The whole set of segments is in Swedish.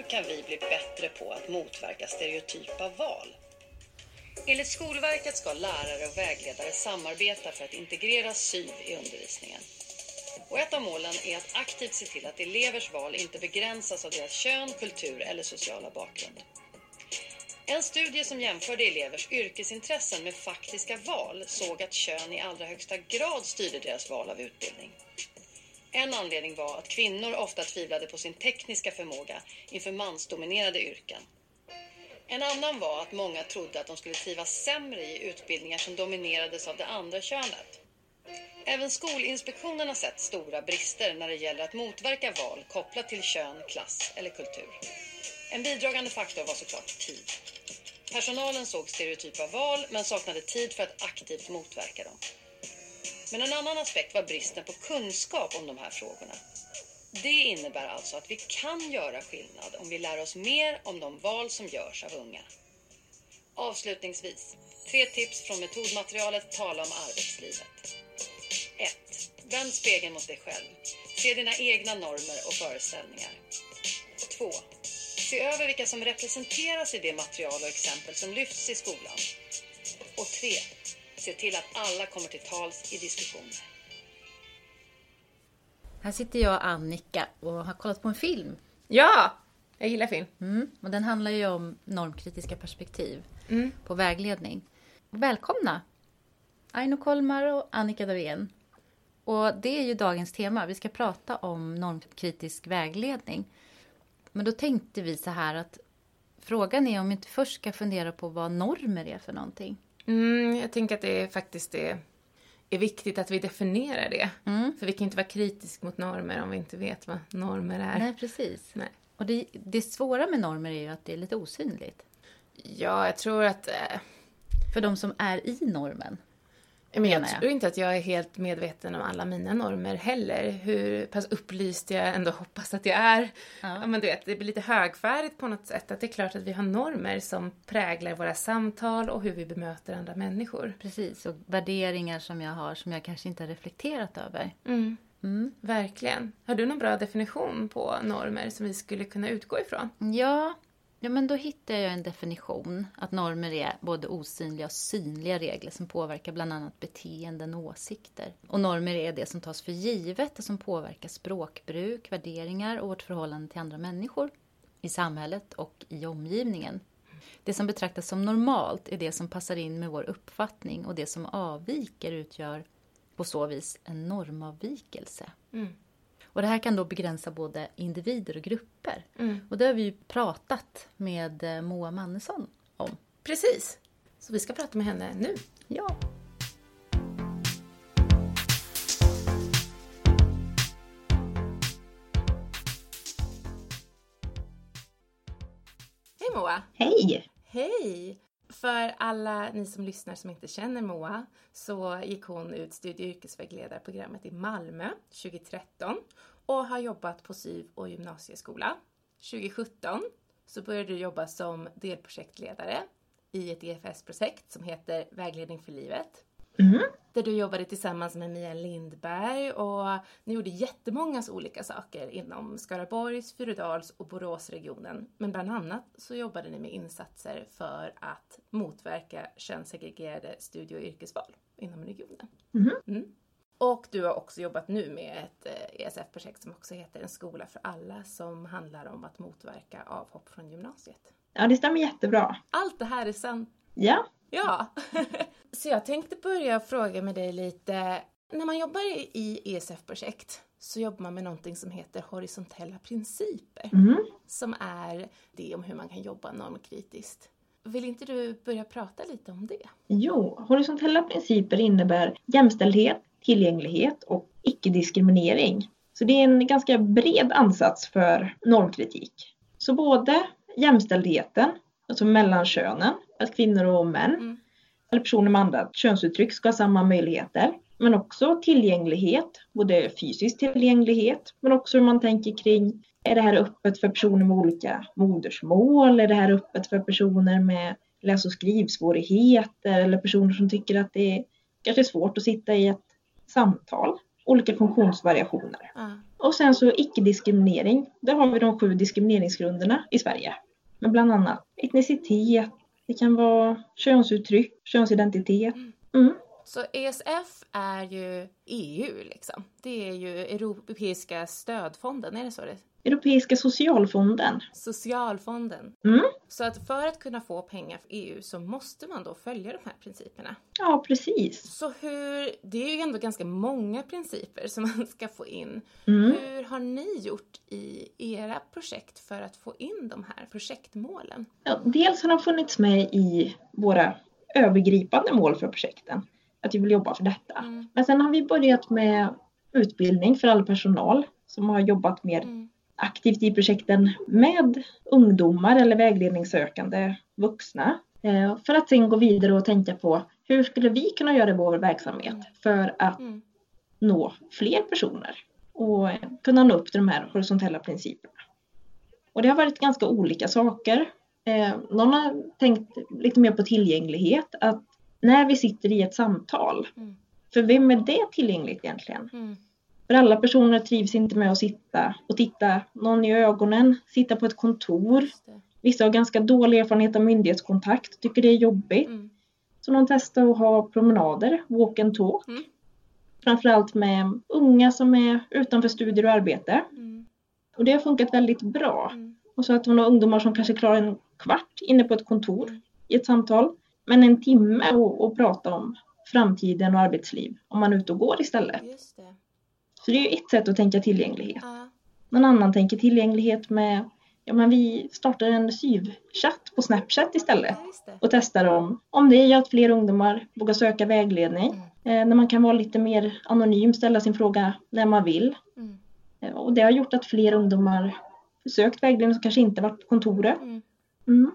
hur kan vi bli bättre på att motverka stereotypa val? Enligt Skolverket ska lärare och vägledare samarbeta för att integrera SYV i undervisningen. Och ett av målen är att aktivt se till att elevers val inte begränsas av deras kön, kultur eller sociala bakgrund. En studie som jämförde elevers yrkesintressen med faktiska val såg att kön i allra högsta grad styrde deras val av utbildning. En anledning var att kvinnor ofta tvivlade på sin tekniska förmåga inför mansdominerade yrken. En annan var att många trodde att de skulle trivas sämre i utbildningar som dominerades av det andra könet. Även Skolinspektionen har sett stora brister när det gäller att motverka val kopplat till kön, klass eller kultur. En bidragande faktor var såklart tid. Personalen såg stereotypa val men saknade tid för att aktivt motverka dem. Men en annan aspekt var bristen på kunskap om de här frågorna. Det innebär alltså att vi kan göra skillnad om vi lär oss mer om de val som görs av unga. Avslutningsvis, tre tips från metodmaterialet Tala om arbetslivet. 1. Vänd spegeln mot dig själv. Se dina egna normer och föreställningar. 2. Se över vilka som representeras i det material och exempel som lyfts i skolan. Och 3. Se till att alla kommer till tals i diskussioner. Här sitter jag Annika och har kollat på en film. Ja! Jag gillar film. Mm, och den handlar ju om normkritiska perspektiv mm. på vägledning. Välkomna! Aino Kolmar och Annika Dorén. Och det är ju dagens tema. Vi ska prata om normkritisk vägledning. Men då tänkte vi så här att frågan är om vi inte först ska fundera på vad normer är för någonting. Mm, jag tänker att det faktiskt är, är viktigt att vi definierar det. Mm. För vi kan inte vara kritiska mot normer om vi inte vet vad normer är. Nej, precis. Nej. Och det, det svåra med normer är ju att det är lite osynligt. Ja, jag tror att... Äh... För de som är i normen. Men jag tror inte att jag är helt medveten om alla mina normer heller. Hur pass upplyst jag ändå hoppas att jag är. Ja. ja. men du vet, det blir lite högfärdigt på något sätt. Att det är klart att vi har normer som präglar våra samtal och hur vi bemöter andra människor. Precis, och värderingar som jag har som jag kanske inte har reflekterat över. Mm. Mm. Verkligen. Har du någon bra definition på normer som vi skulle kunna utgå ifrån? Ja, Ja, men då hittar jag en definition att normer är både osynliga och synliga regler som påverkar bland annat beteenden och åsikter. Och normer är det som tas för givet och som påverkar språkbruk, värderingar och vårt förhållande till andra människor i samhället och i omgivningen. Det som betraktas som normalt är det som passar in med vår uppfattning och det som avviker utgör på så vis en normavvikelse. Mm. Och det här kan då begränsa både individer och grupper. Mm. Och det har vi ju pratat med eh, Moa Mannesson om. Precis. Så vi ska prata med henne nu. Ja. Hej Moa! Hej! Hej! För alla ni som lyssnar som inte känner Moa så gick hon ut studie och yrkesvägledarprogrammet i Malmö 2013 och har jobbat på SYV och gymnasieskola. 2017 så började du jobba som delprojektledare i ett EFS-projekt som heter Vägledning för livet. Mm. Där du jobbade tillsammans med Mia Lindberg och ni gjorde jättemånga olika saker inom Skaraborgs, Furudals och Boråsregionen. Men bland annat så jobbade ni med insatser för att motverka könssegregerade studie och yrkesval inom regionen. Mm. Mm. Och du har också jobbat nu med ett ESF-projekt eh, e som också heter En skola för alla som handlar om att motverka avhopp från gymnasiet. Ja, det stämmer jättebra. Allt det här är sant? Ja. Ja. Så jag tänkte börja fråga med dig lite. När man jobbar i ESF-projekt så jobbar man med någonting som heter horisontella principer. Mm. Som är det om hur man kan jobba normkritiskt. Vill inte du börja prata lite om det? Jo, horisontella principer innebär jämställdhet, tillgänglighet och icke-diskriminering. Så det är en ganska bred ansats för normkritik. Så både jämställdheten, alltså mellan könen, att kvinnor och män mm. eller personer med andra könsuttryck ska ha samma möjligheter. Men också tillgänglighet, både fysisk tillgänglighet men också hur man tänker kring är det här öppet för personer med olika modersmål? Är det här öppet för personer med läs och skrivsvårigheter eller personer som tycker att det är kanske svårt att sitta i ett samtal, olika funktionsvariationer. Ja. Och sen så icke-diskriminering. Där har vi de sju diskrimineringsgrunderna i Sverige. Med bland annat etnicitet, det kan vara könsuttryck, könsidentitet. Mm. Så ESF är ju EU liksom. Det är ju Europeiska stödfonden, är det så det Europeiska socialfonden. Socialfonden. Mm. Så att för att kunna få pengar för EU så måste man då följa de här principerna. Ja, precis. Så hur, det är ju ändå ganska många principer som man ska få in. Mm. Hur har ni gjort i era projekt för att få in de här projektmålen? Ja, dels har de funnits med i våra övergripande mål för projekten. Att vi vill jobba för detta. Mm. Men sen har vi börjat med utbildning för all personal som har jobbat mer Mm. Aktivt i projekten med ungdomar eller vägledningssökande vuxna. Eh, För att sen gå vidare och tänka på hur skulle vi kunna göra vår verksamhet för att Mm. nå fler personer och kunna nå upp till de här horisontella principerna. Och det har varit ganska olika saker. Eh, någon har tänkt lite mer på tillgänglighet, att när vi sitter i ett samtal, Mm. för vem är det tillgängligt egentligen? Mm. För alla personer trivs inte med att sitta och titta någon i ögonen, sitta på ett kontor. Vissa har ganska dålig erfarenhet av myndighetskontakt, tycker det är jobbigt. Mm. Så de testar att ha promenader, walk and talk. Mm. Framförallt med unga som är utanför studier och arbete. Mm. Och det har funkat väldigt bra. Mm. Och så att man har ungdomar som kanske klarar en kvart inne på ett kontor Mm. i ett samtal. Men en timme och, och prata om framtiden och arbetsliv om man är ute och går istället. Just det. Så det är ju ett sätt att tänka tillgänglighet. Ja. Någon annan tänker tillgänglighet med, ja men vi startar en syvchatt på Snapchat istället. ja, och testar om, om det gör att fler ungdomar vågar söka vägledning. Mm. Eh, när man kan vara lite mer anonym, ställa sin fråga när man vill. Mm. Eh, och det har gjort att fler ungdomar sökt vägledning som kanske inte varit på kontoret. Mm. Mm.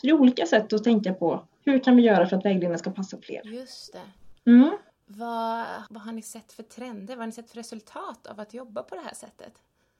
Så det är olika sätt att tänka på. Hur kan vi göra för att vägledningen ska passa fler? Just det. Mm. Vad, vad har ni sett för trender? Vad har ni sett för resultat av att jobba på det här sättet?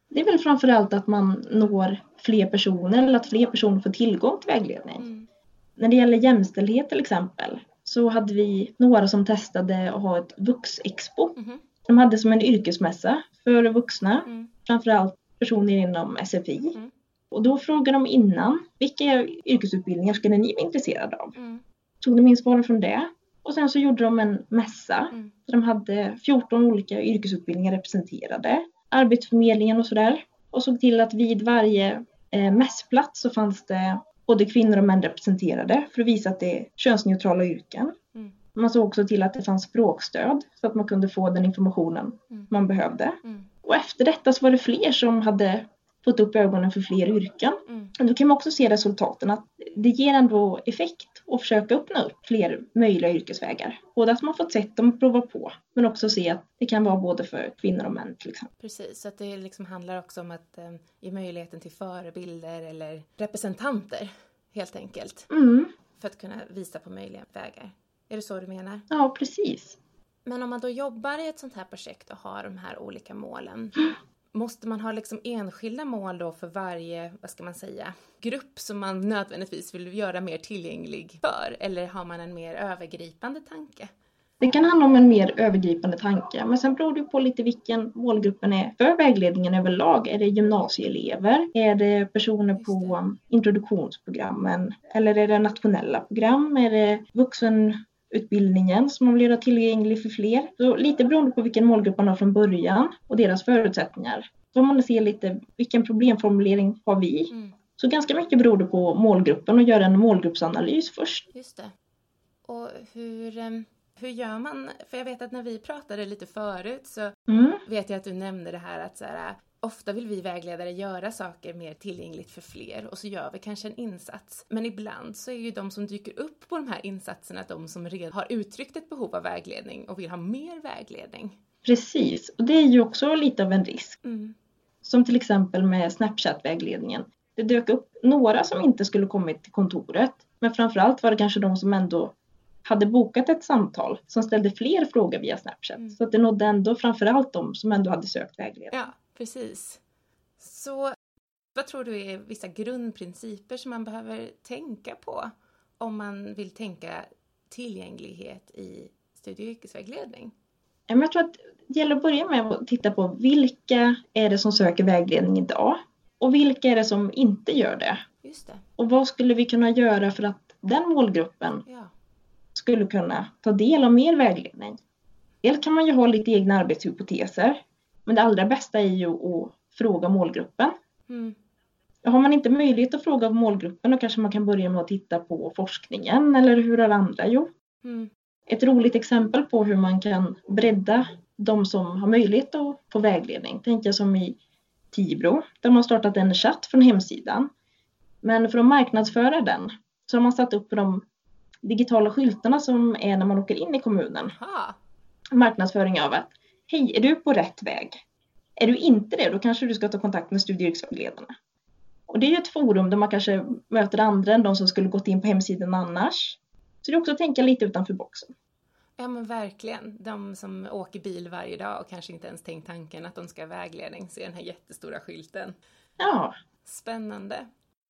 Det är väl framförallt att man når fler personer eller att fler personer får tillgång till vägledning. Mm. När det gäller jämställdhet till exempel så hade vi några som testade att ha ett vuxexpo. Mhm. De hade som en yrkesmässa för vuxna, Mm. framförallt personer inom SFI. Mm. Och då frågade de innan, vilka yrkesutbildningar skulle ni vara intresserade av? Mm. Tog de in svaren från det. Och sen så gjorde de en mässa. Mm. De hade 14 olika yrkesutbildningar representerade. Arbetsförmedlingen och sådär. Och såg till att vid varje eh, mässplats så fanns det både kvinnor och män representerade för att visa att det är könsneutrala yrken. Mm. Man såg också till att det fanns språkstöd så att man kunde få den informationen Mm. man behövde. Mm. Och efter detta så var det fler som hade fått upp ögonen för fler yrken. Mm. Men då kan man också se resultaten att det ger ändå effekt att försöka öppna upp fler möjliga yrkesvägar. Både att man fått sett dem och prova på, men också se att det kan vara både för kvinnor och män till exempel. Precis, så att det liksom handlar också om att eh, ge möjligheten till förebilder eller representanter helt enkelt Mm, för att kunna visa på möjliga vägar. Är det så du menar? ja, precis. Men om man då jobbar i ett sånt här projekt och har de här olika målen Måste man ha liksom enskilda mål då för varje, vad ska man säga, grupp som man nödvändigtvis vill göra mer tillgänglig för? Eller har man en mer övergripande tanke? Det kan handla om en mer övergripande tanke, men sen beror det på lite vilken målgruppen är för vägledningen överlag. Är det gymnasieelever? Är det personer på introduktionsprogrammen? Eller är det nationella program? Är det vuxenutbildningen som man vill göra tillgänglig för fler? Så lite beroende på vilken målgrupp man har från början och deras förutsättningar. Så får man se lite vilken problemformulering har vi? Mm, Så ganska mycket beror det på målgruppen och göra en målgruppsanalys först. just det. Och hur, eh, hur gör man? För jag vet att när vi pratade lite förut så Mm. vet jag att du nämnde det här att så här, ofta vill vi vägledare göra saker mer tillgängligt för fler och så gör vi kanske en insats. Men ibland så är ju de som dyker upp på de här insatserna de som redan har uttryckt ett behov av vägledning och vill ha mer vägledning. Precis, och det är ju också lite av en risk. Mm. Som till exempel med Snapchat-vägledningen. Det dök upp några som inte skulle kommit till kontoret. Men framförallt var det kanske de som ändå hade bokat ett samtal som ställde fler frågor via Snapchat. Mm. Så att det nådde ändå framförallt de som ändå hade sökt vägledning. Ja, precis. Så vad tror du är vissa grundprinciper som man behöver tänka på om man vill tänka tillgänglighet i studie och yrkesvägledning? Jag tror att Det gäller att börja med att titta på vilka är det som söker vägledning idag? Och vilka är det som inte gör det? Just det. Och vad skulle vi kunna göra för att den målgruppen Ja. skulle kunna ta del av mer vägledning? Dels kan man ju ha lite egna arbetshypoteser. Men det allra bästa är ju att fråga målgruppen. Mm. Har man inte möjlighet att fråga målgruppen då kanske man kan börja med att titta på forskningen eller hur har andra gjort? Mm. Ett roligt exempel på hur man kan bredda de som har möjlighet att få vägledning. Tänker jag som i Tibro där man startat en chatt från hemsidan. Men för att marknadsföra den så har man satt upp de digitala skyltarna som är när man åker in i kommunen. Ha. Marknadsföring av att hej, är du på rätt väg? Är du inte det, då kanske du ska ta kontakt med studie och yrkesvägledarna. Och det är ju ett forum där man kanske möter andra än de som skulle gått in på hemsidan annars. Så det är också att tänka lite utanför boxen. Ja men verkligen. De som åker bil varje dag och kanske inte ens tänkt tanken att de ska ha vägledning ser den här jättestora skylten. Ja, Spännande.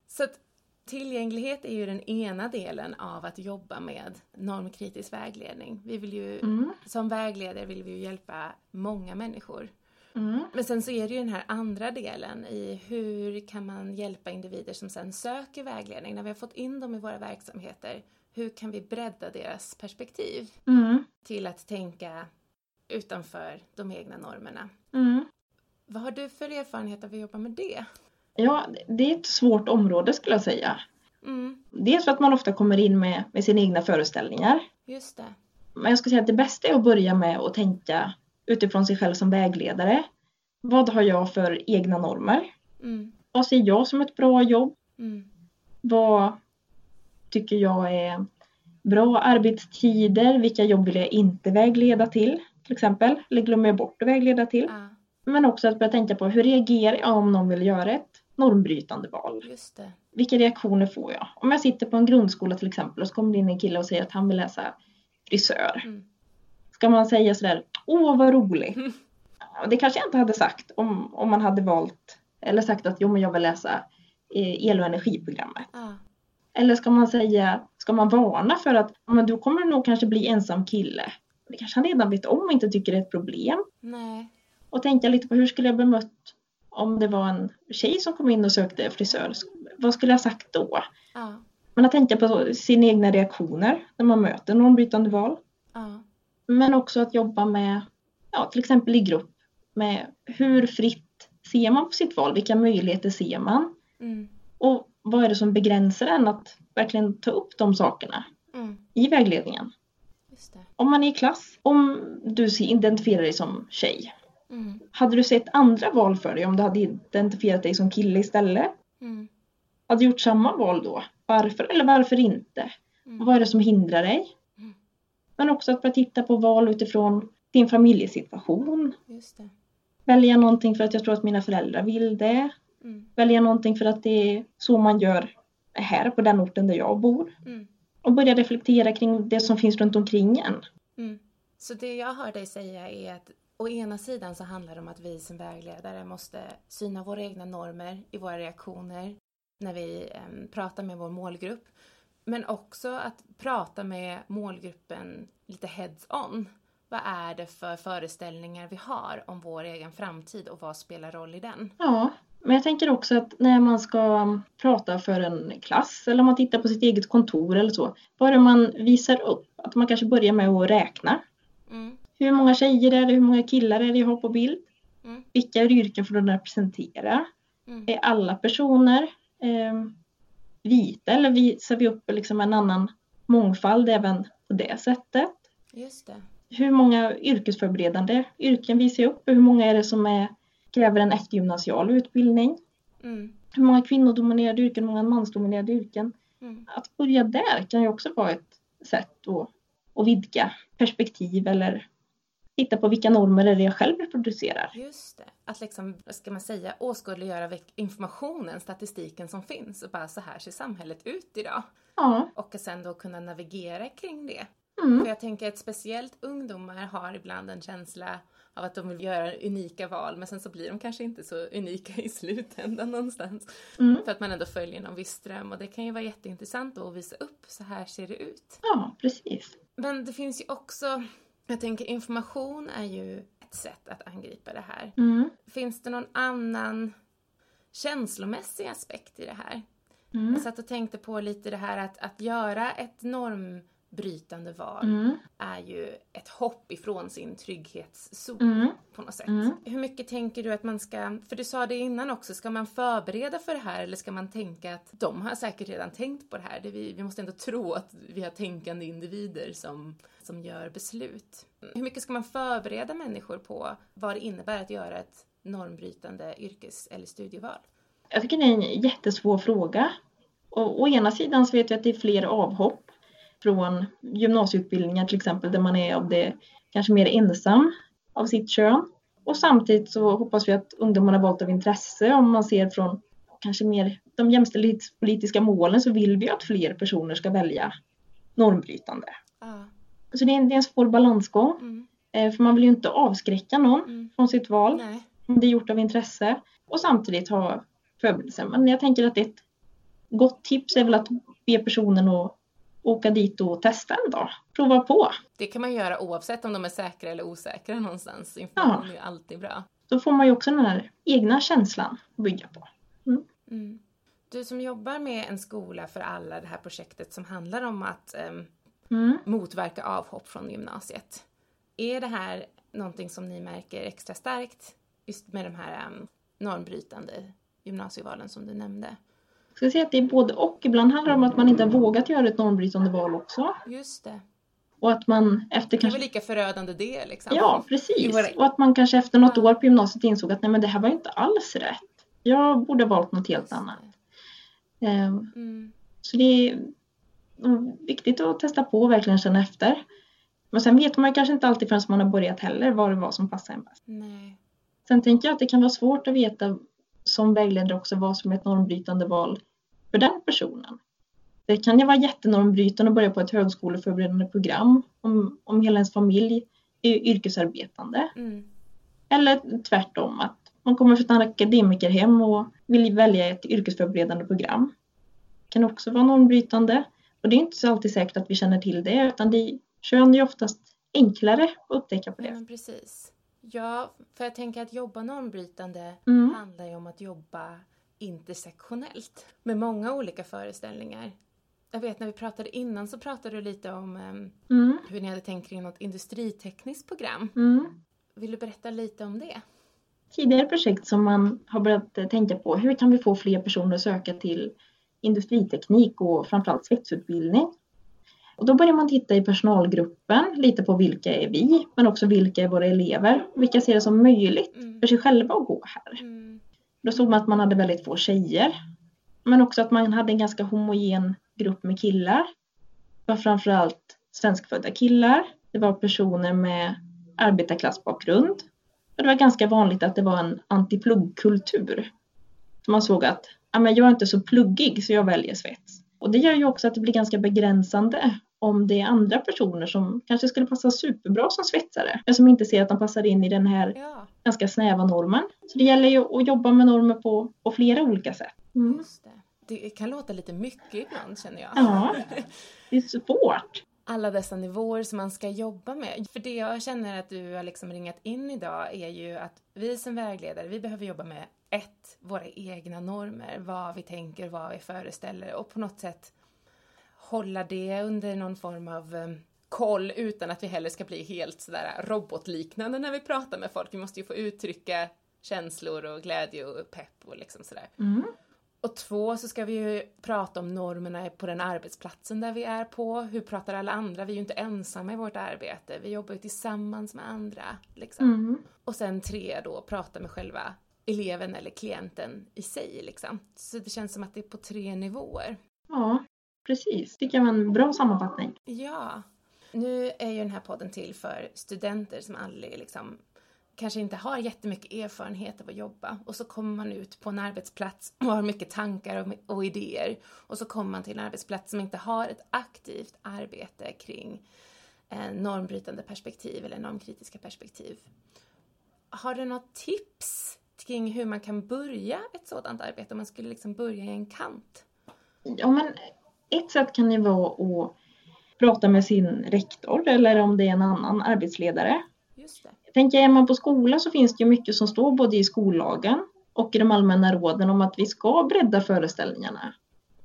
Så att tillgänglighet är ju den ena delen av att jobba med normkritisk vägledning. Vi vill ju, Mm. som vägledare vill vi ju hjälpa många människor. mm. Men sen så är det ju den här andra delen i hur kan man hjälpa individer som sen söker vägledning. När vi har fått in dem i våra verksamheter, hur kan vi bredda deras perspektiv Mm. till att tänka utanför de egna normerna? Mm. Vad har du för erfarenhet av att jobba med det? Ja, det är ett svårt område skulle jag säga. Mm, Dels för att man ofta kommer in med, med sina egna föreställningar. just det. Men jag skulle säga att det bästa är att börja med att tänka utifrån sig själv som vägledare. Vad har jag för egna normer? Mm, Vad ser jag som ett bra jobb? mm, Vad tycker jag är bra arbetstider? Vilka jobb vill jag inte vägleda till? Till exempel, eller glömmer jag bort att vägleda till? ja, Men också att börja tänka på hur reagerar jag om någon vill göra ett normbrytande val? just det. Vilka reaktioner får jag? Om jag sitter på en grundskola till exempel och så kommer det in en kille och säger att han vill läsa frisör. Mm. Ska man säga sådär, åh vad roligt. Mm. Det kanske jag inte hade sagt om, om man hade valt eller sagt att jo men jag vill läsa eh, el och energiprogrammet. Ja, Eller ska man säga, ska man varna för att men du kommer nog kanske bli ensam kille. Det kanske han redan vet om och inte tycker det är ett problem. nej, Och tänka lite på hur skulle jag bemött om det var en tjej som kom in och sökte frisör. Vad skulle jag sagt då? ja, Men att tänka på sina egna reaktioner när man möter normbrytande val. ja, Men också att jobba med, ja, till exempel i grupp, med hur fritt ser man på sitt val? Vilka möjligheter ser man? mm, Och vad är det som begränsar en att verkligen ta upp de sakerna mm, i vägledningen? Om man är i klass, om du identifierar dig som tjej, Mm, hade du sett andra val för dig om du hade identifierat dig som kille istället? mm, Hade du gjort samma val då? Varför eller varför inte? Mm. Vad är det som hindrar dig? Mm. Men också att börja titta på val utifrån din familjesituation. just det. Välja någonting för att jag tror att mina föräldrar vill det. Mm, Välja någonting för att det är så man gör här på den orten där jag bor. mm, Och börja reflektera kring det som finns runt omkring en. mm. Så det jag hör dig säga är att å ena sidan så handlar det om att vi som vägledare måste syna våra egna normer i våra reaktioner när vi ehm, pratar med vår målgrupp. Men också att prata med målgruppen lite heads-on. Vad är det för föreställningar vi har om vår egen framtid och vad spelar roll i den? Ja, men jag tänker också att när man ska prata för en klass eller om man tittar på sitt eget kontor eller så. Vad är det man visar upp? Att man kanske börjar med att räkna. Hur många tjejer är det? Hur många killar är det jag har på bild? Mm. Vilka yrken får de representera? mm, Är alla personer eh, vita eller visar vi upp liksom en annan mångfald även på det sättet? just det. Hur många yrkesförberedande yrken visar jag upp? Hur många är det som är, kräver en eftergymnasial utbildning? Mm, Hur många kvinnodominerade yrken, hur många mansdominerade yrken? mm, Att börja där kan ju också vara ett sätt att, att vidga perspektiv eller titta på vilka normer är det jag själv reproducerar. just det. Att liksom, vad ska man säga, åskådliggöra informationen, statistiken som finns och bara så här ser samhället ut idag. Ja, Och att sen då kunna navigera kring det. mm, För jag tänker att speciellt ungdomar har ibland en känsla av att de vill göra unika val men sen så blir de kanske inte så unika i slutändan någonstans. mm, För att man ändå följer någon viss ström och det kan ju vara jätteintressant då att visa upp, så här ser det ut. ja precis. Men det finns ju också, jag tänker information är ju ett sätt att angripa det här. Mm. Finns det någon annan känslomässig aspekt i det här? Mm. Jag satt och tänkte på lite det här att, att göra ett normbrytande val Mm. är ju ett hopp ifrån sin trygghetszon Mm. på något sätt. Mm. Hur mycket tänker du att man ska, för du sa det innan också, ska man förbereda för det här eller ska man tänka att de har säkert redan tänkt på det här? Det vi, vi måste ändå tro att vi har tänkande individer som, som gör beslut. Hur mycket ska man förbereda människor på vad det innebär att göra ett normbrytande yrkes eller studieval? Jag tycker det är en jättesvår fråga. Och, å ena sidan så vet jag att det är fler avhopp från gymnasieutbildningar till exempel där man är av det kanske mer ensam av sitt kön. Och samtidigt så hoppas vi att ungdomarna valt av intresse. Om man ser från kanske mer de jämställdhetspolitiska målen så vill vi att fler personer ska välja normbrytande. Ja. Så det är en, det är en svår balansgång. Mm. Eh, För man vill ju inte avskräcka någon Mm. från sitt val Nej. om det är gjort av intresse och samtidigt ha förberedelser. Men jag tänker att ett gott tips är väl att be personen att åka dit och testa en dag. Prova på. Det kan man göra oavsett om de är säkra eller osäkra någonstans. Ja. Information är ju alltid bra. Då får man ju också den här egna känslan att bygga på. Mm. Du som jobbar med en skola för alla, det här projektet som handlar om att em, Mm. motverka avhopp från gymnasiet. Är det här någonting som ni märker extra starkt just med de här em, normbrytande gymnasievalen som du nämnde? Ska säga att det är både och. Ibland handlar det om att man inte har vågat göra ett normbrytande val också. Just det. Och att man efter Det är kanske... väl lika förödande det liksom? Ja, precis. våra- Och att man kanske efter något år på gymnasiet insåg att nej men det här var inte alls rätt. Jag borde ha valt något helt annat. det. Ehm, Mm. Så det är viktigt att testa på och verkligen känna efter. Men sen vet man kanske inte alltid förrän man har börjat heller vad det var som passade en bäst. Nej. Sen tänker jag att det kan vara svårt att veta som vägledare också vad som är ett normbrytande val för den personen. Det kan ju vara jättenormbrytande att börja på ett högskoleförberedande program om, om hela ens familj är yrkesarbetande. Mm. Eller tvärtom, att man kommer från ett akademikerhem och vill välja ett yrkesförberedande program. Det kan också vara normbrytande. Och det är inte så alltid säkert att vi känner till det, utan det kön är oftast enklare att upptäcka på Ja, det. men precis. Ja, för jag tänker att jobba normbrytande Mm. handlar ju om att jobba intersektionellt med många olika föreställningar. Jag vet när vi pratade innan så pratade du lite om em, Mm. hur ni hade tänkt kring något industritekniskt program. Mm. Vill du berätta lite om det? Tidigare projekt som man har börjat eh, tänka på, hur kan vi få fler personer att söka till industriteknik och framförallt svetsutbildning? Och då börjar man titta i personalgruppen, lite på vilka är vi, men också vilka är våra elever? Vilka ser det som möjligt Mm. för sig själva att gå här? Mm. Då såg man att man hade väldigt få tjejer. Men också att man hade en ganska homogen grupp med killar. Det var framförallt svenskfödda killar. Det var personer med arbetarklassbakgrund. Och det var ganska vanligt att det var en antipluggkultur. Så man såg att ja, men jag är inte så pluggig så jag väljer svets. Och det gör ju också att det blir ganska begränsande om det är andra personer som kanske skulle passa superbra som svetsare. Men som inte ser att de passar in i den här Ja, ganska snäva normen. Så det gäller ju att jobba med normer på, på flera olika sätt. Mm. just det. Det kan låta lite mycket ibland känner jag. Ja, det är svårt. alla dessa nivåer som man ska jobba med. För det jag känner att du har liksom ringat in idag är ju att vi som vägledare, vi behöver jobba med ett, våra egna normer, vad vi tänker, vad vi föreställer och på något sätt hålla det under någon form av eh, koll utan att vi heller ska bli helt sådär robotliknande när vi pratar med folk. Vi måste ju få uttrycka känslor och glädje och pepp och liksom sådär. Mm. Och två så ska vi ju prata om normerna på den arbetsplatsen där vi är på. Hur pratar alla andra? Vi är ju inte ensamma i vårt arbete. Vi jobbar ju tillsammans med andra. Liksom. Mm. Och sen tre då, prata med själva eleven eller klienten i sig. Liksom. Så det känns som att det är på tre nivåer. Ja, precis. Tycker jag var en bra sammanfattning. Ja. Nu är ju den här podden till för studenter som aldrig liksom kanske inte har jättemycket erfarenhet av att jobba och så kommer man ut på en arbetsplats och har mycket tankar och, och idéer och så kommer man till en arbetsplats som inte har ett aktivt arbete kring eh, normbrytande perspektiv eller normkritiska perspektiv. Har du något tips kring hur man kan börja ett sådant arbete om man skulle liksom börja i en kant? Ja, men ett sätt kan ju vara att prata med sin rektor eller om det är en annan arbetsledare Just det. Jag tänker, är man på skola så finns det ju mycket som står både i skollagen och i de allmänna råden om att vi ska bredda föreställningarna.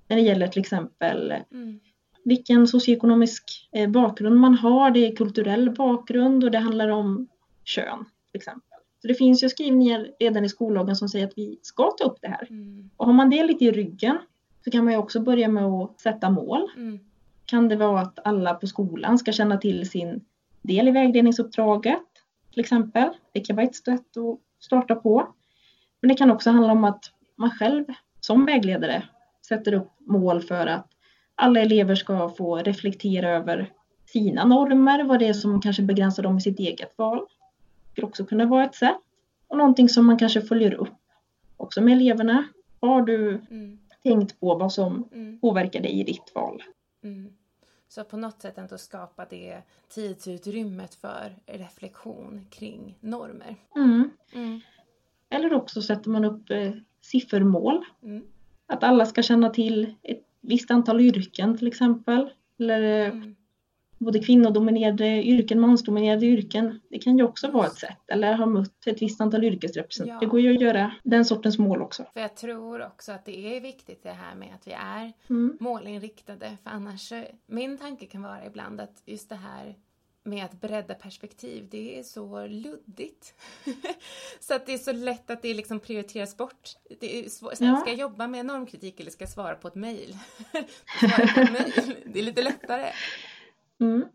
När det gäller till exempel Mm. vilken socioekonomisk eh, bakgrund man har, det är kulturell bakgrund och det handlar om kön till exempel. Så det finns ju skrivningar redan i skollagen som säger att vi ska ta upp det här. Mm. Och har man det lite i ryggen så kan man ju också börja med att sätta mål. Mm. Kan det vara att alla på skolan ska känna till sin del i vägledningsuppdraget till exempel. Det kan vara ett sätt att starta på. Men det kan också handla om att man själv som vägledare sätter upp mål för att alla elever ska få reflektera över sina normer, vad det är som kanske begränsar dem i sitt eget val. Det skulle också kunna vara ett sätt. Och någonting som man kanske följer upp också med eleverna. Har du Mm. Tänkt på vad som Mm. påverkar dig i ditt val? Mm. Så på något sätt ändå skapa det tidsutrymmet för reflektion kring normer. Mm. Mm. Eller också sätter man upp eh, siffermål. Mm. Att alla ska känna till ett visst antal yrken till exempel. Eller eh, Mm. Både kvinnodominerade yrken, mansdominerade yrken. Det kan ju också vara ett sätt. Eller ha mött ett visst antal yrkesrepresentanter. Ja. Det går ju att göra den sortens mål också. För jag tror också att det är viktigt det här med att vi är Mm. målinriktade. För annars, min tanke kan vara ibland att just det här med att bredda perspektiv, det är så luddigt. så att det är så lätt att det liksom prioriteras bort. Det är svår, Ja. Ska jag jobba med normkritik eller ska jag svara på ett mejl? svara på ett mejl, det är lite lättare. Mm.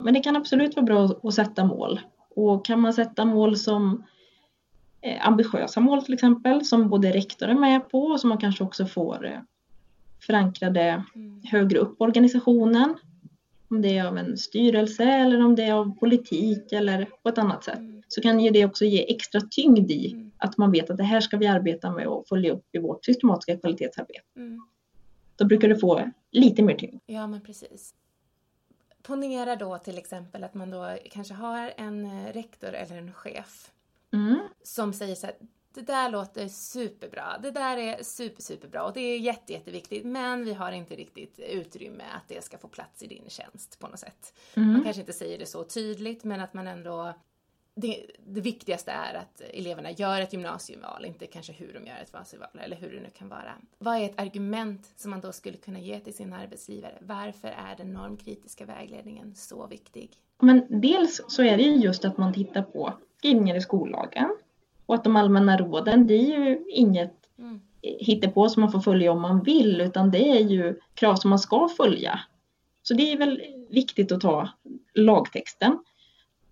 Men det kan absolut vara bra att- sätta mål. Och kan man sätta mål som eh, ambitiösa mål till exempel, som både rektor är med på och som man kanske också får eh, förankrade Mm. högre upp organisationen. Om det är av en styrelse eller om det är av politik eller på ett annat sätt. Mm. Så kan ju det också ge extra tyngd i Mm. att man vet att det här ska vi arbeta med och följa upp i vårt systematiska kvalitetsarbete. Mm. Då brukar det få lite mer tyngd. Ja, men precis. Ponera då till exempel att man då kanske har en eh, rektor eller en chef Mm. som säger så här, det där låter superbra, det där är super, superbra och det är jätte, jätteviktigt men vi har inte riktigt utrymme att det ska få plats i din tjänst på något sätt. Man Mm. kanske inte säger det så tydligt men att man ändå det, det viktigaste är att eleverna gör ett gymnasieval, inte kanske hur de gör ett gymnasieval eller hur det nu kan vara. Vad är ett argument som man då skulle kunna ge till sina arbetsgivare? Varför är den normkritiska vägledningen så viktig? Men dels så är det ju just att man tittar på skrivningar i skollagen och att de allmänna råden, det är ju inget Mm. hittepå som man får följa om man vill, utan det är ju krav som man ska följa. Så det är väl viktigt att ta lagtexten.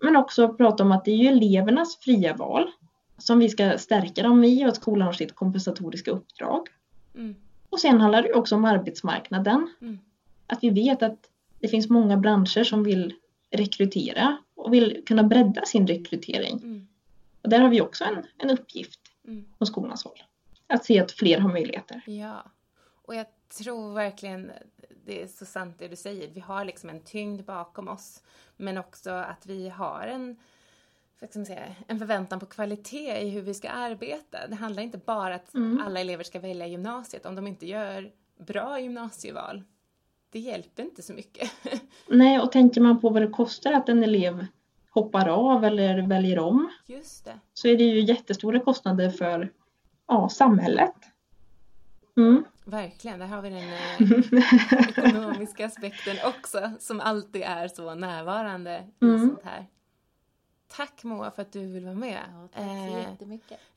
Men också prata om att det är ju elevernas fria val som vi ska stärka dem i och att skolan har sitt kompensatoriska uppdrag. Mm. Och sen handlar det också om arbetsmarknaden. Mm. Att vi vet att det finns många branscher som vill rekrytera och vill kunna bredda sin rekrytering. Mm. Och där har vi också en, en uppgift Mm. från skolans håll. Att se att fler har möjligheter. Ja, och jag tror verkligen det är så sant det du säger. Vi har liksom en tyngd bakom oss, men också att vi har en, säga, en förväntan på kvalitet i hur vi ska arbeta. Det handlar inte bara att Mm. alla elever ska välja gymnasiet om de inte gör bra gymnasieval. Det hjälper inte så mycket. Nej, och tänker man på vad det kostar att en elev hoppar av eller väljer om Just det. så är det ju jättestora kostnader för ja, samhället. Mm. Verkligen, där har vi den eh, ekonomiska aspekten också som alltid är så närvarande i Mm. sånt här. Tack Moa för att du vill vara med Ja, eh,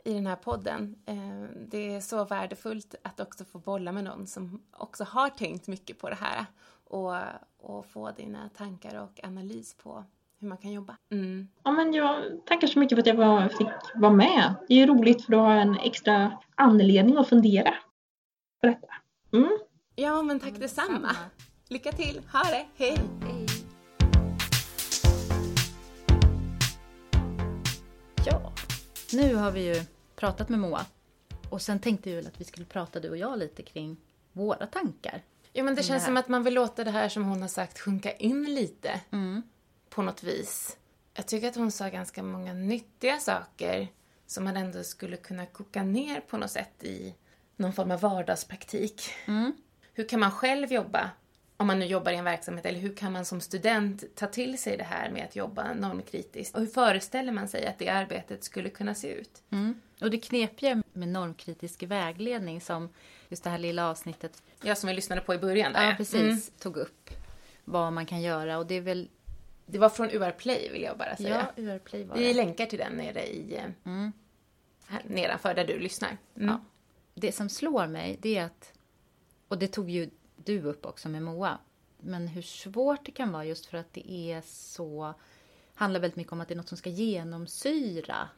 i den här podden. Eh, det är så värdefullt att också få bolla med någon som också har tänkt mycket på det här och, och få dina tankar och analys på hur man kan jobba. Mm. Ja, men jag tackar så mycket för att jag var, fick vara med. Det är roligt för då har jag en extra anledning att fundera detta. Mm. Ja, men tack detsamma. Lycka till, ha det, hej! Hej. Ja, nu har vi ju pratat med Moa. Och sen tänkte vi att vi skulle prata du och jag lite kring våra tankar. Jo, men det det känns här. som att man vill låta det här som hon har sagt sjunka in lite Mm. på något vis. Jag tycker att hon sa ganska många nyttiga saker som man ändå skulle kunna koka ner på något sätt i någon form av vardagspraktik. Mm. Hur kan man själv jobba om man nu jobbar i en verksamhet, eller hur kan man som student ta till sig det här med att jobba normkritiskt? Och hur föreställer man sig att det arbetet skulle kunna se ut? Mm. Och det knepiga med normkritisk vägledning som just det här lilla avsnittet Ja, som vi lyssnade på i början där. ja, precis, tog upp vad man kan göra och det är väl Det var från UR Play vill jag bara säga. ja, UR-play var Vi det. länkar till den nere i... eh, Här nedanför där du lyssnar. Mm. Ja. Det som slår mig det är att, och det tog ju du upp också med Moa, men hur svårt det kan vara just för att det är så handlar väldigt mycket om att det är något som ska genomsyra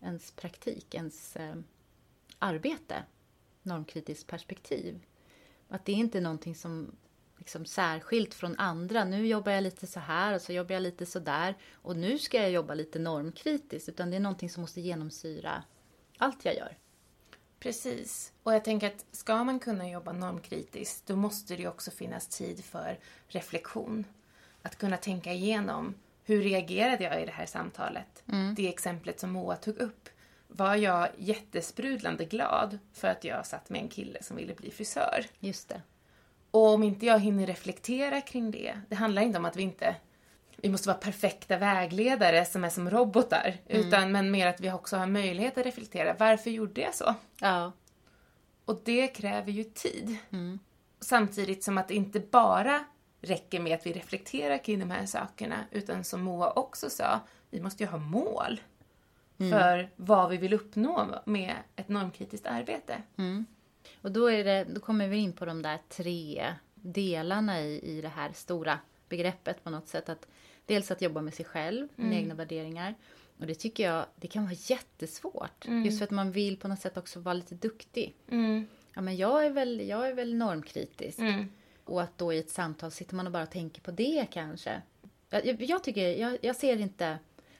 ens praktik, ens eh, arbete. Normkritiskt perspektiv. Att det är inte någonting som liksom särskilt från andra. Nu jobbar jag lite så här och så jobbar jag lite så där och nu ska jag jobba lite normkritiskt. Utan det är någonting som måste genomsyra allt jag gör. Precis. Och jag tänker att ska man kunna jobba normkritiskt då måste det också finnas tid för reflektion. Att kunna tänka igenom hur reagerade jag i det här samtalet? Det exemplet som Moa tog upp. Var jag jättesprudlande glad för att jag satt med en kille som ville bli frisör? Just det. Och om inte jag hinner reflektera kring det, det handlar inte om att vi inte vi måste vara perfekta vägledare som är som robotar, utan men mer att vi också har möjlighet att reflektera. Varför gjorde jag så? Ja. Och det kräver ju tid. Samtidigt som att det inte bara räcker med att vi reflekterar kring de här sakerna, utan som Moa också sa, vi måste ju ha mål för vad vi vill uppnå med ett normkritiskt arbete. Och då, är det, då kommer vi in på de där tre delarna i, i det här stora begreppet på något sätt. Att dels att jobba med sig själv, med egna värderingar. Och det tycker jag det kan vara jättesvårt. Just för att man vill på något sätt också vara lite duktig. Ja, men jag är väl, jag är väl normkritisk. Och att då i ett samtal sitter man och bara tänker på det kanske. Jag, jag- jag tycker, jag, jag ser inte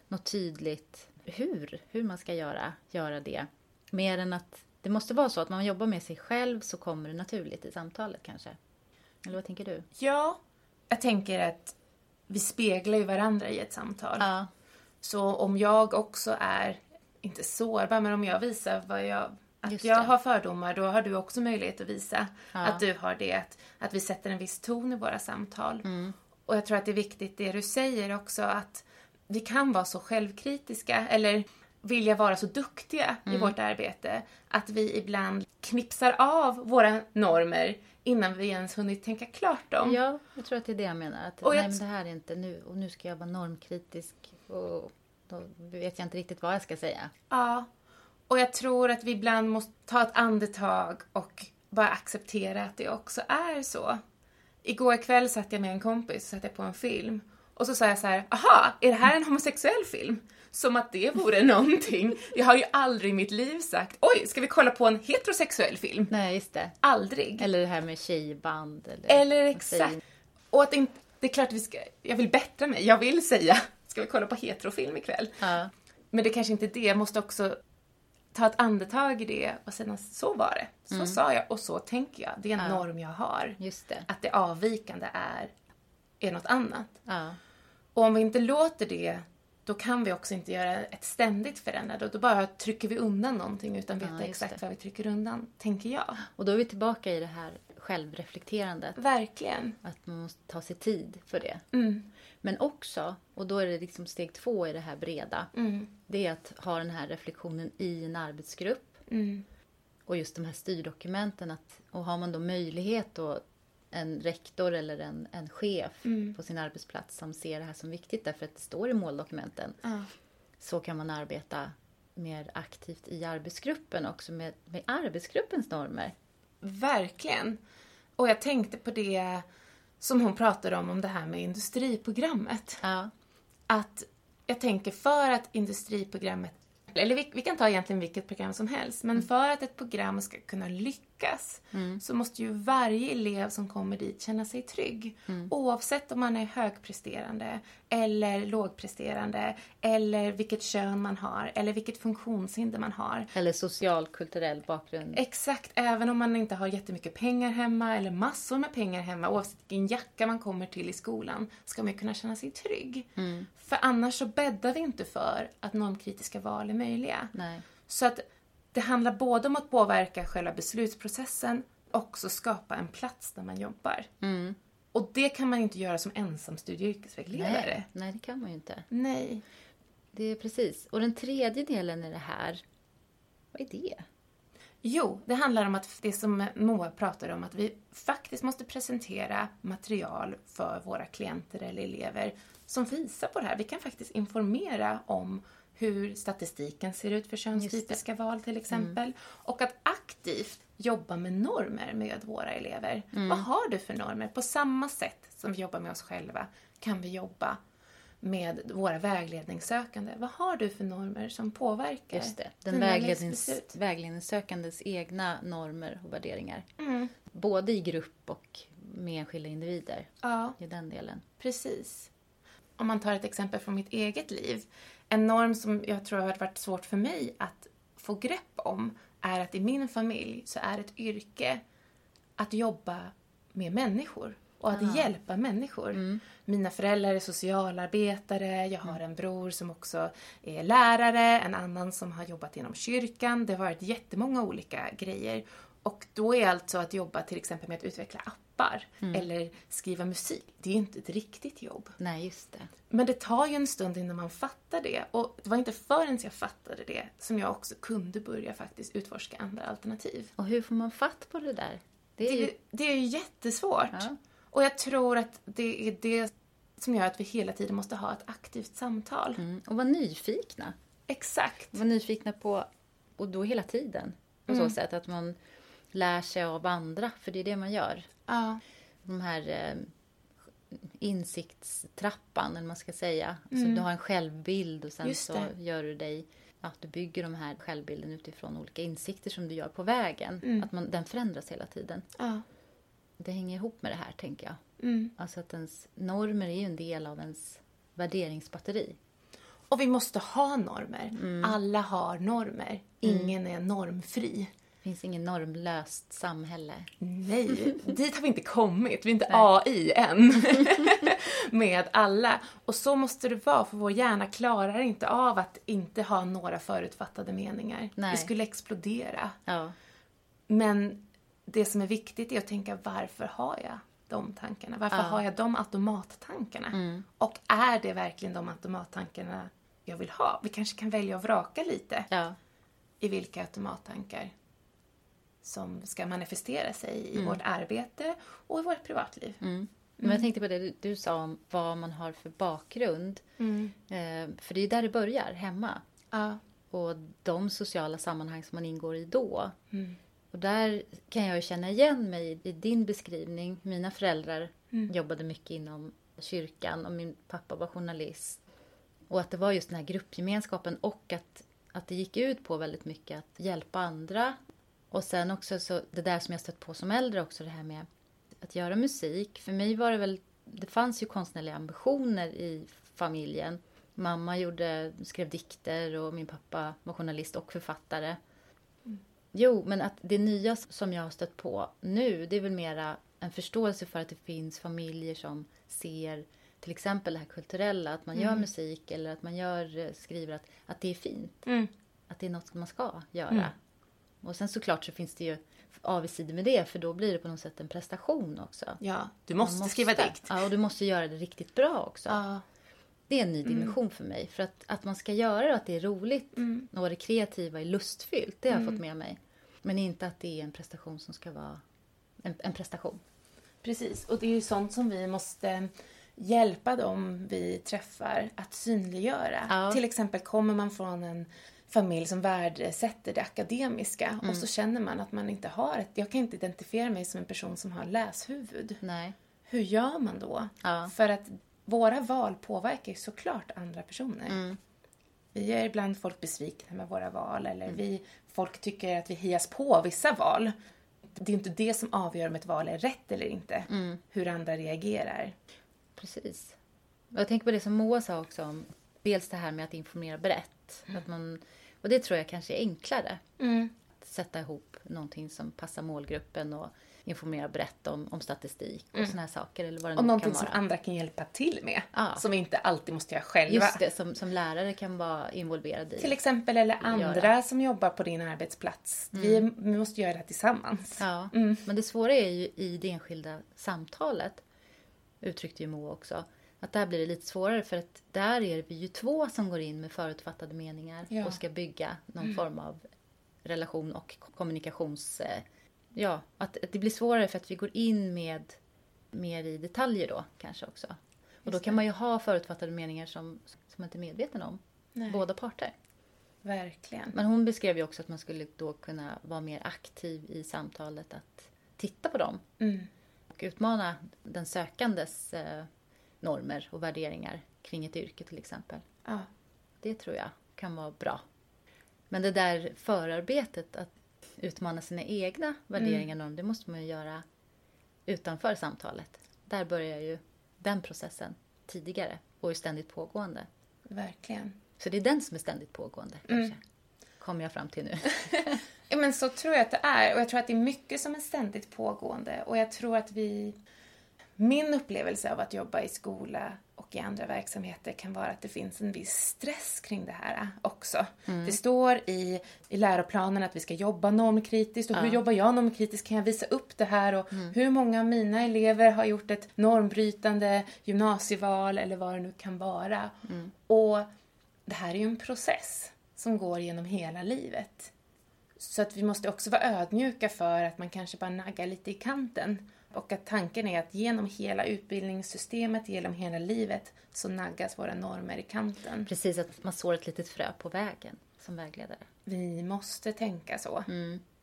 något tydligt hur, hur man ska göra, göra det. Mer än att det måste vara så att man jobbar med sig själv så kommer det naturligt i samtalet kanske. Eller vad tänker du? Ja, jag tänker att vi speglar ju varandra i ett samtal. Ja. Så om jag också är, inte sårbar, men om jag visar vad jag, att jag har fördomar, då har du också möjlighet att visa Ja. att du har det. Att, att vi sätter en viss ton i våra samtal. Mm. Och jag tror att det är viktigt det du säger också, att vi kan vara så självkritiska, eller vilja vara så duktiga Mm. i vårt arbete, att vi ibland knipsar av våra normer innan vi ens hunnit tänka klart dem. Ja, jag tror att det är det jag menar. Att, Och jag nej, men det här är inte nu och nu ska jag vara normkritisk och då vet jag inte riktigt vad jag ska säga. Ja. Och jag tror att vi ibland måste ta ett andetag och bara acceptera att det också är så. Igår kväll satt jag med en kompis och satt jag på en film. Och så sa jag så här, aha, är det här en homosexuell film? Som att det vore någonting. Jag har ju aldrig i mitt liv sagt, oj, ska vi kolla på en heterosexuell film? Nej, just det. Aldrig. Eller det här med tjejband. Eller, Eller exakt. Och att inte, det är klart att vi ska, jag vill bättra mig. Jag vill säga, ska vi kolla på heterofilm ikväll? Ja, Men det kanske inte är det. Jag måste också ta ett andetag i det och säga så var det. Så sa jag och så tänker jag. Det är en Mm. Ja. norm jag har. just det. Att det avvikande är, är något annat. Ja, Och om vi inte låter det, då kan vi också inte göra ett ständigt förändrande. Då bara trycker vi undan någonting utan veta just exakt det. vad vi trycker undan, tänker jag. och då är vi tillbaka i det här självreflekterandet. Verkligen. Att man måste ta sig tid för det. Mm. Men också, och då är det liksom steg två i det här breda, Mm. det är att ha den här reflektionen i en arbetsgrupp. Mm. Och just de här styrdokumenten. Att, och har man då möjlighet då en rektor eller en, en chef Mm. på sin arbetsplats som ser det här som viktigt därför att det står i måldokumenten. Ja. Så kan man arbeta mer aktivt i arbetsgruppen också med, med arbetsgruppens normer. Verkligen. Och jag tänkte på det som hon pratade om, om det här med industriprogrammet. Ja, att jag tänker för att industriprogrammet, eller vi, vi kan ta egentligen vilket program som helst, men för att ett program ska kunna lyckas så måste ju varje elev som kommer dit känna sig trygg. Oavsett om man är högpresterande eller lågpresterande eller vilket kön man har eller vilket funktionshinder man har. eller social kulturell bakgrund. Exakt, även om man inte har jättemycket pengar hemma eller massor med pengar hemma, oavsett vilken jacka man kommer till i skolan, ska man ju kunna känna sig trygg. För annars så bäddar vi inte för att normkritiska val är möjliga. Nej. Så att det handlar både om att påverka själva beslutsprocessen och också skapa en plats där man jobbar. Och det kan man inte göra som ensam studie och yrkesvägledare. Nej, nej, det kan man ju inte. Nej. Det är precis. Och den tredje delen i det här, vad är det? Jo, det handlar om att det som Moa pratar om, att vi faktiskt måste presentera material för våra klienter eller elever som visar på det här. Vi kan faktiskt informera om hur statistiken ser ut för könstypiska val till exempel. Mm. Och att aktivt jobba med normer med våra elever. Mm. Vad har du för normer? På samma sätt som vi jobbar med oss själva kan vi jobba med våra vägledningssökande. Vad har du för normer som påverkar Just det. Den väglednings, vägledningssökandes egna normer och värderingar. Mm. Både i grupp och med enskilda individer. Ja. I den delen. Precis. Om man tar ett exempel från mitt eget liv. En norm som jag tror har varit svårt för mig att få grepp om är att i min familj så är ett yrke att jobba med människor och att Aha. hjälpa människor. Mm. Mina föräldrar är socialarbetare, jag har mm. en bror som också är lärare, en annan som har jobbat inom kyrkan. Det har varit jättemånga olika grejer. Och då är alltså att jobba till exempel med att utveckla appar mm. eller skriva musik, det är ju inte ett riktigt jobb. Nej, just det. Men det tar ju en stund innan man fattar det. Och det var inte förrän jag fattade det som jag också kunde börja faktiskt utforska andra alternativ. Och hur får man fatt på det där? Det är, det, ju... det är ju jättesvårt. Ja. Och jag tror att det är det som gör att vi hela tiden måste ha ett aktivt samtal. Mm. Och vara nyfikna. Exakt. Vara nyfikna på, och då hela tiden. På mm. så sätt att man lär sig av andra, för det är det man gör. Ja. De här eh, insiktstrappan, eller man ska säga. Mm. Så du har en självbild och sen så gör du dig att du bygger de här självbilden utifrån olika insikter som du gör på vägen. Mm. Att man, den förändras hela tiden. Ja det hänger ihop med det här, tänker jag. Mm. Alltså att ens normer är ju en del av ens värderingsbatteri. Och vi måste ha normer. Mm. Alla har normer. Mm. Ingen är normfri. Det finns inget normlöst samhälle. Nej, dit har vi inte kommit. Vi är inte Nej. AI än. med alla. Och så måste det vara, för vår hjärna klarar inte av att inte ha några förutfattade meningar. Nej. Vi skulle explodera. Ja. Men det som är viktigt är att tänka varför har jag de tankarna? Varför ja. har jag de automattankarna? Mm. Och är det verkligen de automattankarna jag vill ha? Vi kanske kan välja att vraka lite ja. i vilka automattankar som ska manifestera sig i mm. vårt arbete och i vårt privatliv. Mm. Men jag mm. tänkte på det du sa om vad man har för bakgrund. Mm. Eh, för det är där det börjar, hemma. Ja. Och de sociala sammanhang som man ingår i då. Mm. Och där kan jag känna igen mig i din beskrivning. Mina föräldrar mm. jobbade mycket inom kyrkan och min pappa var journalist. Och att det var just den här gruppgemenskapen och att, att det gick ut på väldigt mycket att hjälpa andra. Och sen också så det där som jag stött på som äldre också, det här med att göra musik. För mig var det väl, det fanns ju konstnärliga ambitioner i familjen. Mamma gjorde, skrev dikter och min pappa var journalist och författare. Jo, men att det nya som jag har stött på nu, det är väl mera en förståelse för att det finns familjer som ser till exempel det här kulturella, att man mm. gör musik eller att man gör, skriver att, att det är fint. Mm. Att det är något man ska göra. Mm. Och sen såklart så finns det ju avigsidor med det, för då blir det på något sätt en prestation också. Ja, du måste, måste skriva dikt. Ja, och du måste göra det riktigt bra också. Ja. Det är en ny mm. dimension för mig. För att, att man ska göra det och att det är roligt mm. och det kreativa är lustfyllt, det har jag fått med mig. Men inte att det är en prestation som ska vara en, en prestation. Precis, och det är ju sånt som vi måste hjälpa dem vi träffar att synliggöra. Ja. Till exempel kommer man från en familj som värdesätter det akademiska mm. och så känner man att man inte har ett... Jag kan inte identifiera mig som en person som har läshuvud. Nej. Hur gör man då? Ja. För att våra val påverkar ju såklart andra personer. Mm. Vi gör ibland folk besvikna med våra val eller mm. vi, folk tycker att vi hias på vissa val. Det är inte det som avgör om ett val är rätt eller inte. Mm. Hur andra reagerar. Precis. Jag tänker på det som Moa sa också om dels det här med att informera brett. Att man, och det tror jag kanske är enklare. Mm. Att sätta ihop någonting som passar målgruppen och informera brett om, om statistik och mm. såna här saker. Eller vad det och någonting som andra kan hjälpa till med. Ja. Som inte alltid måste göra själva. Just det, som, som lärare kan vara involverade i. Till exempel, eller andra göra. som jobbar på din arbetsplats. Mm. Vi, vi, måste göra det tillsammans. Ja, mm. men det svåra är ju i det enskilda samtalet. uttryckte ju Moa också. Att där blir det lite svårare för att där är vi ju två som går in med förutfattade meningar Ja. och ska bygga någon form av relation och kommunikations... eh, Ja, att att det blir svårare för att vi går in med mer i detaljer då kanske också. Och då Just kan man ju ha förutfattade meningar som, som man inte är medveten om. Nej. Båda parter. Verkligen. Men hon beskrev ju också att man skulle då kunna vara mer aktiv i samtalet att titta på dem Mm. och utmana den sökandes eh, normer och värderingar kring ett yrke till exempel. Ja. Det tror jag kan vara bra. Men det där förarbetet att utmana sina egna värderingar och normer, det måste man ju göra utanför samtalet. Där börjar ju den processen tidigare och är ständigt pågående. Verkligen. Så det är den som är ständigt pågående kanske. Kommer jag fram till nu. Ja, men så tror jag att det är. Och jag tror att det är mycket som är ständigt pågående. Och jag tror att vi... Min upplevelse av att jobba i skola och i andra verksamheter kan vara att det finns en viss stress kring det här också. Det står i, i läroplanen att vi ska jobba normkritiskt och hur jobbar jag normkritiskt? Kan jag visa upp det här? Och hur många av mina elever har gjort ett normbrytande gymnasieval eller vad det nu kan vara? Och det här är ju en process som går genom hela livet. Så att vi måste också vara ödmjuka för att man kanske bara naggar lite i kanten. Och att tanken är att genom hela utbildningssystemet, genom hela livet, så naggas våra normer i kanten. Precis, att man sår ett litet frö på vägen som vägledare. Vi måste tänka så.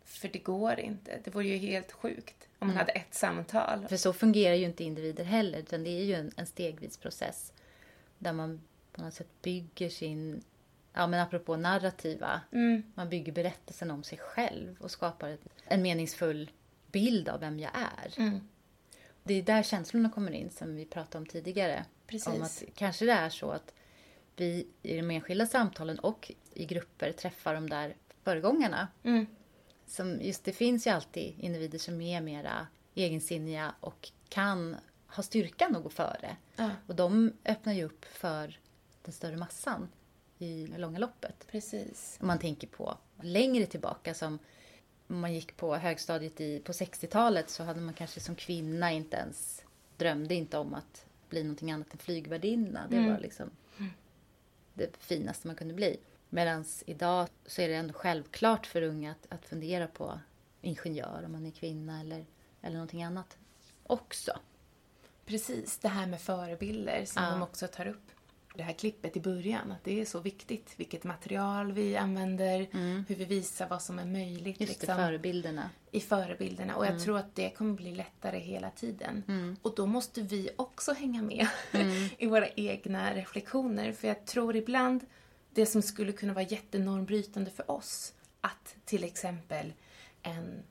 För det går inte. Det vore ju helt sjukt om man hade ett samtal. För så fungerar ju inte individer heller, utan det är ju en, en stegvis process. Där man på något sätt bygger sin, ja men apropå narrativa, man bygger berättelsen om sig själv och skapar ett, en meningsfull bild av vem jag är. Det är där känslorna kommer in som vi pratade om tidigare. Precis. Om att kanske det är så att vi i de enskilda samtalen och i grupper träffar de där föregångarna. Som just, det finns ju alltid individer som är mera egensinniga och kan ha styrkan att gå före. Ja. Och de öppnar ju upp för den större massan i det långa loppet. Precis. Om man tänker på längre tillbaka som om man gick på högstadiet i, på 60-talet så hade man kanske som kvinna inte ens drömde inte om att bli någonting annat än flygvärdinna. Det var liksom det finaste man kunde bli. Medan idag så är det ändå självklart för unga att, att fundera på ingenjör om man är kvinna eller, eller någonting annat också. Precis, det här med förebilder som Ja. de också tar upp. Det här klippet i början, att det är så viktigt. Vilket material vi använder, hur vi visar vad som är möjligt. Just liksom. förebilderna. i förebilderna och jag tror att det kommer bli lättare hela tiden. Och då måste vi också hänga med i våra egna reflektioner. För jag tror ibland det som skulle kunna vara jättenormbrytande för oss att till exempel en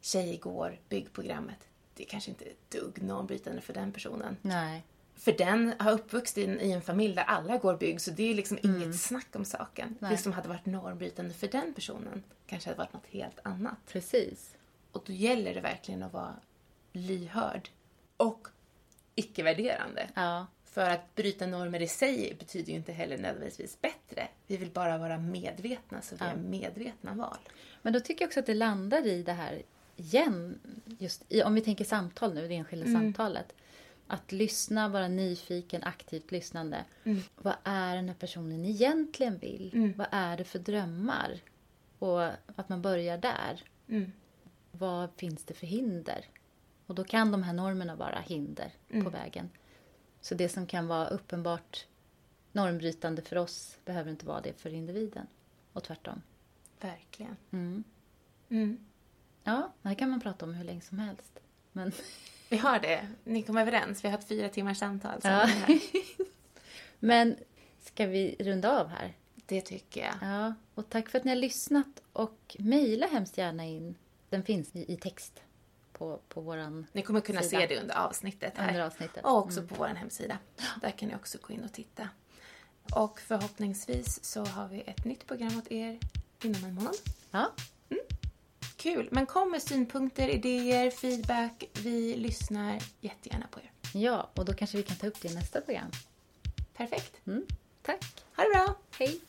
tjej går byggprogrammet. Det är kanske inte är ett dugg normbrytande för den personen. Nej. För den har uppvuxit i en familj där alla går bygg så det är liksom inget snack om saken. Nej. Det som hade varit normbrytande för den personen kanske hade varit något helt annat. Precis. Och då gäller det verkligen att vara lyhörd och icke-värderande. Ja. För att bryta normer i sig betyder ju inte heller nödvändigtvis bättre. Vi vill bara vara medvetna, så vi Ja. gör medvetna val. Men då tycker jag också att det landar i det här igen, just i, om vi tänker samtal nu, det enskilda samtalet. Att lyssna, vara nyfiken, aktivt lyssnande. Vad är den här personen egentligen vill? Vad är det för drömmar? Och att man börjar där. Mm. Vad finns det för hinder? Och då kan de här normerna vara hinder på vägen. Så det som kan vara uppenbart normbrytande för oss behöver inte vara det för individen. Och tvärtom. Verkligen. Mm. Mm. Ja, det här kan man prata om hur länge som helst. Men Vi har det. Ni kom överens. Vi har haft fyra timmars samtal. Ja. Men ska vi runda av här? Det tycker jag. Ja, och tack för att ni har lyssnat och mejla hemskt gärna in. Den finns i, i text på, på våran Ni kommer kunna Sida. se det under avsnittet här. Under avsnittet. Och också på vår hemsida. Där kan ni också gå in och titta. Och förhoppningsvis så har vi ett nytt program åt er inom en månad. Ja, Kul! Men kom med synpunkter, idéer, feedback. Vi lyssnar jättegärna på er. ja, och då kanske vi kan ta upp det i nästa program. Perfekt. Mm, tack. Ha det bra! Hej!